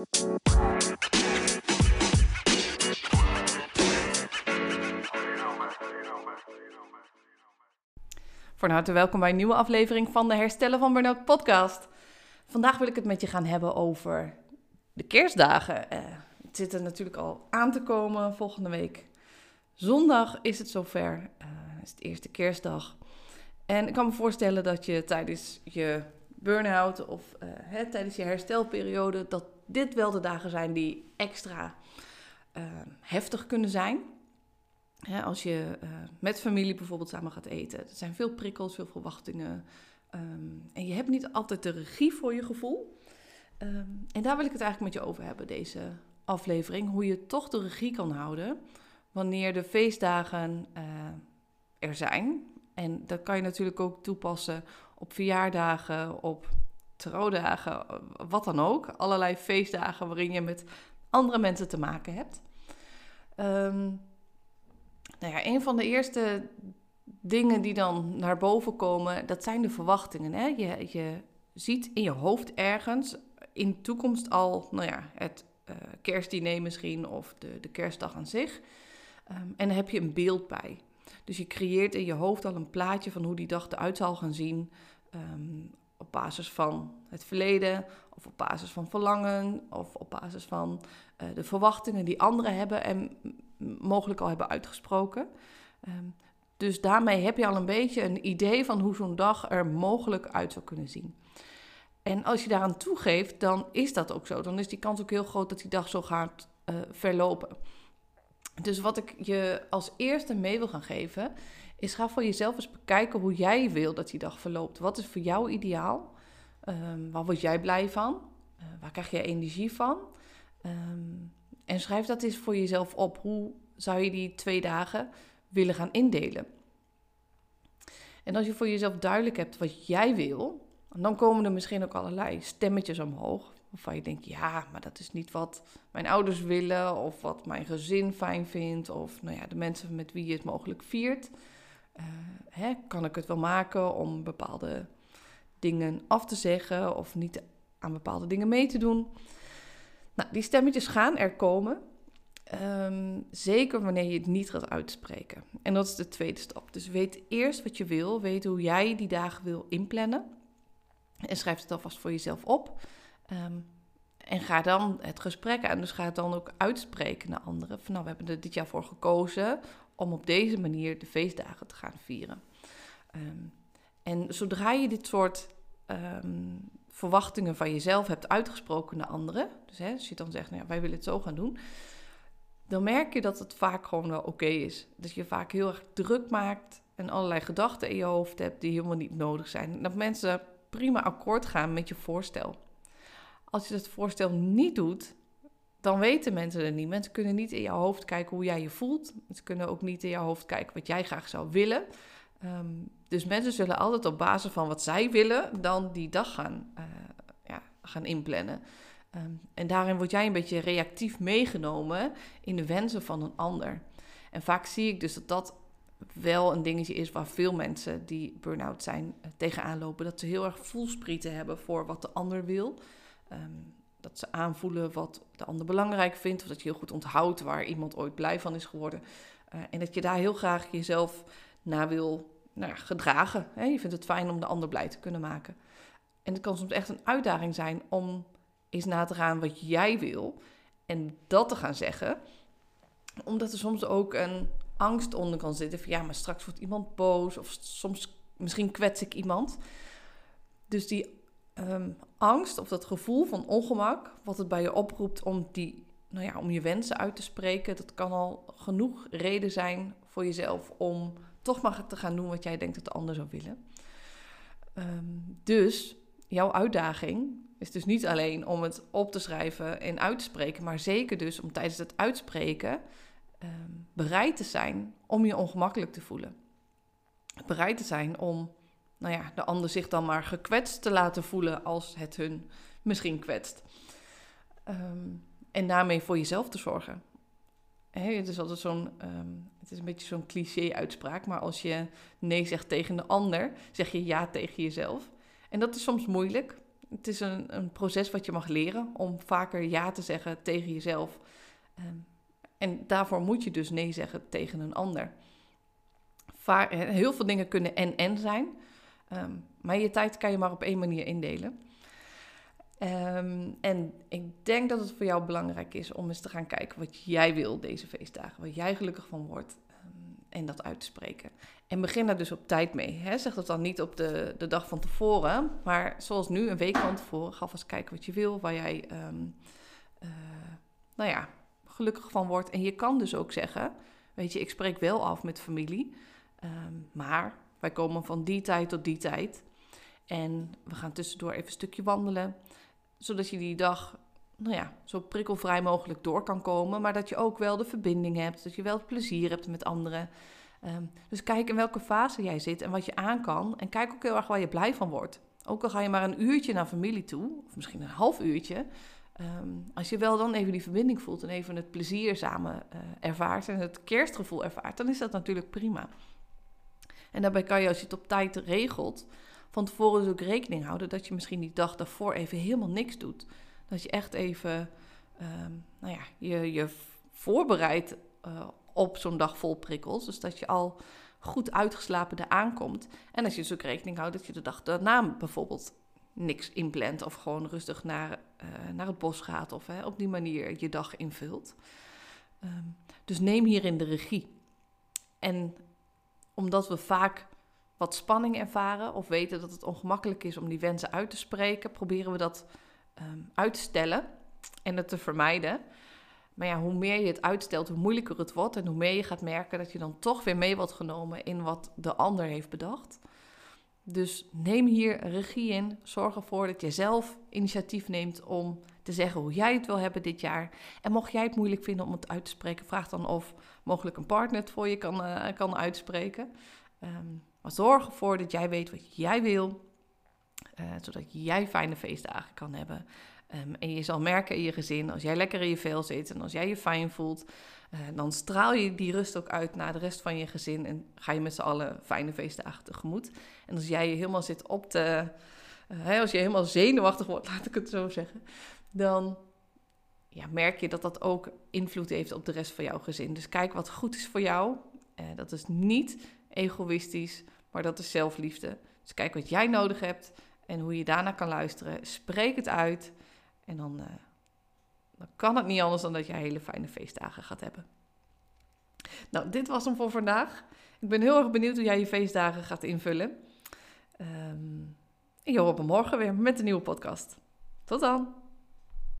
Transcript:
Van harte welkom bij een nieuwe aflevering van de Herstellen van Burnout podcast. Vandaag wil ik het met je gaan hebben over de kerstdagen. Uh, het zit er natuurlijk al aan te komen volgende week. Zondag is het zover. Uh, is het eerste kerstdag. En ik kan me voorstellen dat je tijdens je burn-out of uh, hè, tijdens je herstelperiode, dat dit wel de dagen zijn die extra heftig kunnen zijn als je uh, met familie bijvoorbeeld samen gaat eten. Er zijn veel prikkels, veel verwachtingen. Um, en je hebt niet altijd de regie voor je gevoel. Um, en daar wil ik het eigenlijk met je over hebben, deze aflevering. Hoe je toch de regie kan houden wanneer de feestdagen er zijn. En dat kan je natuurlijk ook toepassen op verjaardagen, op trouwdagen, wat dan ook. Allerlei feestdagen waarin je met andere mensen te maken hebt. Um, nou ja, een van de eerste dingen die dan naar boven komen, dat zijn de verwachtingen. Hè? Je, je ziet in je hoofd ergens in de toekomst al, nou ja, het uh, kerstdiner misschien of de, de kerstdag aan zich. Um, en dan heb je een beeld bij. Dus je creëert in je hoofd al een plaatje van hoe die dag eruit zal gaan zien. Um, op basis van het verleden, of op basis van verlangen, of op basis van uh, de verwachtingen die anderen hebben en mogelijk al hebben uitgesproken. Um, dus daarmee heb je al een beetje een idee van hoe zo'n dag er mogelijk uit zou kunnen zien. En als je daaraan toegeeft, dan is dat ook zo. Dan is die kans ook heel groot dat die dag zo gaat uh, verlopen. Dus wat ik je als eerste mee wil gaan geven, is ga voor jezelf eens bekijken hoe jij wil dat die dag verloopt. Wat is voor jou ideaal? Um, waar word jij blij van? Uh, waar krijg je energie van? Um, en schrijf dat eens voor jezelf op. Hoe zou je die twee dagen willen gaan indelen? En als je voor jezelf duidelijk hebt wat jij wil, dan komen er misschien ook allerlei stemmetjes omhoog. Waarvan je denkt, ja, maar dat is niet wat mijn ouders willen, of wat mijn gezin fijn vindt, of nou ja, de mensen met wie je het mogelijk viert. Uh, hè, kan ik het wel maken om bepaalde dingen af te zeggen of niet aan bepaalde dingen mee te doen? Nou, die stemmetjes gaan er komen. Um, zeker wanneer je het niet gaat uitspreken. En dat is de tweede stap. Dus weet eerst wat je wil. Weet hoe jij die dagen wil inplannen. En schrijf het alvast voor jezelf op. Um, en ga dan het gesprek aan. Dus ga het dan ook uitspreken naar anderen. Van nou, we hebben er dit jaar voor gekozen om op deze manier de feestdagen te gaan vieren. Um, en zodra je dit soort um, verwachtingen van jezelf hebt uitgesproken naar anderen, dus hè, als je dan zegt, nou wij willen het zo gaan doen, dan merk je dat het vaak gewoon wel oké is. Dat je vaak heel erg druk maakt en allerlei gedachten in je hoofd hebt die helemaal niet nodig zijn. dat mensen prima akkoord gaan met je voorstel. Als je dat voorstel niet doet, dan weten mensen het niet. Mensen kunnen niet in jouw hoofd kijken hoe jij je voelt. Ze kunnen ook niet in jouw hoofd kijken wat jij graag zou willen. Um, dus mensen zullen altijd op basis van wat zij willen, dan die dag gaan, uh, ja, gaan inplannen. Um, en daarin word jij een beetje reactief meegenomen in de wensen van een ander. En vaak zie ik dus dat dat wel een dingetje is waar veel mensen die burn-out zijn uh, tegenaan lopen. Dat ze heel erg voelsprieten hebben voor wat de ander wil. Um, dat ze aanvoelen wat de ander belangrijk vindt. Of dat je heel goed onthoudt waar iemand ooit blij van is geworden. Uh, en dat je daar heel graag jezelf naar wil nou gedragen. Hè? Je vindt het fijn om de ander blij te kunnen maken. En het kan soms echt een uitdaging zijn om eens na te gaan wat jij wil en dat te gaan zeggen. Omdat er soms ook een angst onder kan zitten van ja, maar straks wordt iemand boos of soms misschien kwets ik iemand. Dus die um, angst of dat gevoel van ongemak, wat het bij je oproept om, die, nou ja, om je wensen uit te spreken, dat kan al genoeg reden zijn voor jezelf om toch maar te gaan doen wat jij denkt dat de ander zou willen. Um, dus jouw uitdaging is dus niet alleen om het op te schrijven en uit te spreken, maar zeker dus om tijdens het uitspreken um, bereid te zijn om je ongemakkelijk te voelen. Bereid te zijn om nou ja, de ander zich dan maar gekwetst te laten voelen als het hun misschien kwetst. Um, en daarmee voor jezelf te zorgen. He, het is altijd zo'n, um, het is een beetje zo'n cliché-uitspraak, maar als je nee zegt tegen de ander, zeg je ja tegen jezelf. En dat is soms moeilijk. Het is een, een proces wat je mag leren om vaker ja te zeggen tegen jezelf. Ehm, en daarvoor moet je dus nee zeggen tegen een ander. Vaar, heel veel dingen kunnen en-en zijn. Ehm, maar je tijd kan je maar op één manier indelen. Um, en ik denk dat het voor jou belangrijk is om eens te gaan kijken wat jij wil deze feestdagen. Wat jij gelukkig van wordt. en dat uit te spreken. En begin daar dus op tijd mee. Hè? Zeg dat dan niet op de, de dag van tevoren. Maar zoals nu, een week van tevoren. Ga eens kijken wat je wil. Waar jij, uh, nou ja, gelukkig van wordt. En je kan dus ook zeggen, weet je, ik spreek wel af met familie, ehm, maar wij komen van die tijd tot die tijd. En we gaan tussendoor even een stukje wandelen, zodat je die dag, nou ja, zo prikkelvrij mogelijk door kan komen, maar dat je ook wel de verbinding hebt, dat je wel het plezier hebt met anderen. Ehm, dus kijk in welke fase jij zit en wat je aan kan. En kijk ook heel erg waar je blij van wordt. Ook al ga je maar een uurtje naar familie toe, of misschien een half uurtje, Ehm, als je wel dan even die verbinding voelt en even het plezier samen uh, ervaart en het kerstgevoel ervaart, dan is dat natuurlijk prima. En daarbij kan je, als je het op tijd regelt, van tevoren dus ook rekening houden dat je misschien die dag daarvoor even helemaal niks doet. Dat je echt even ehm, nou ja, je, je voorbereidt uh, op zo'n dag vol prikkels. Dus dat je al goed uitgeslapen eraan komt. En als je dus ook rekening houdt dat je de dag daarna bijvoorbeeld niks inplant of gewoon rustig naar, uh, naar het bos gaat of hè, op die manier je dag invult. Um, dus neem hierin de regie. En omdat we vaak wat spanning ervaren of weten dat het ongemakkelijk is om die wensen uit te spreken, proberen we dat um, uit te stellen en het te vermijden. Maar ja, hoe meer je het uitstelt, hoe moeilijker het wordt en hoe meer je gaat merken dat je dan toch weer mee wordt genomen in wat de ander heeft bedacht. Dus neem hier regie in. Zorg ervoor dat je zelf initiatief neemt om te zeggen hoe jij het wil hebben dit jaar. En mocht jij het moeilijk vinden om het uit te spreken, vraag dan of mogelijk een partner het voor je kan, uh, kan uitspreken. Um, maar zorg ervoor dat jij weet wat jij wil, uh, zodat jij fijne feestdagen kan hebben. Um, en je zal merken in je gezin, als jij lekker in je vel zit en als jij je fijn voelt, uh, dan straal je die rust ook uit naar de rest van je gezin en ga je met z'n allen fijne feestdagen tegemoet. En als jij je helemaal zit op te, als je helemaal zenuwachtig wordt, laat ik het zo zeggen, dan ja, merk je dat dat ook invloed heeft op de rest van jouw gezin. Dus kijk wat goed is voor jou. Uh, dat is niet egoïstisch, maar dat is zelfliefde. Dus kijk wat jij nodig hebt en hoe je daarna kan luisteren. Spreek het uit en dan, uh, dan kan het niet anders dan dat je hele fijne feestdagen gaat hebben. Nou, dit was hem voor vandaag. Ik ben heel erg benieuwd hoe jij je feestdagen gaat invullen. Um, en je me morgen weer met een nieuwe podcast. Tot dan!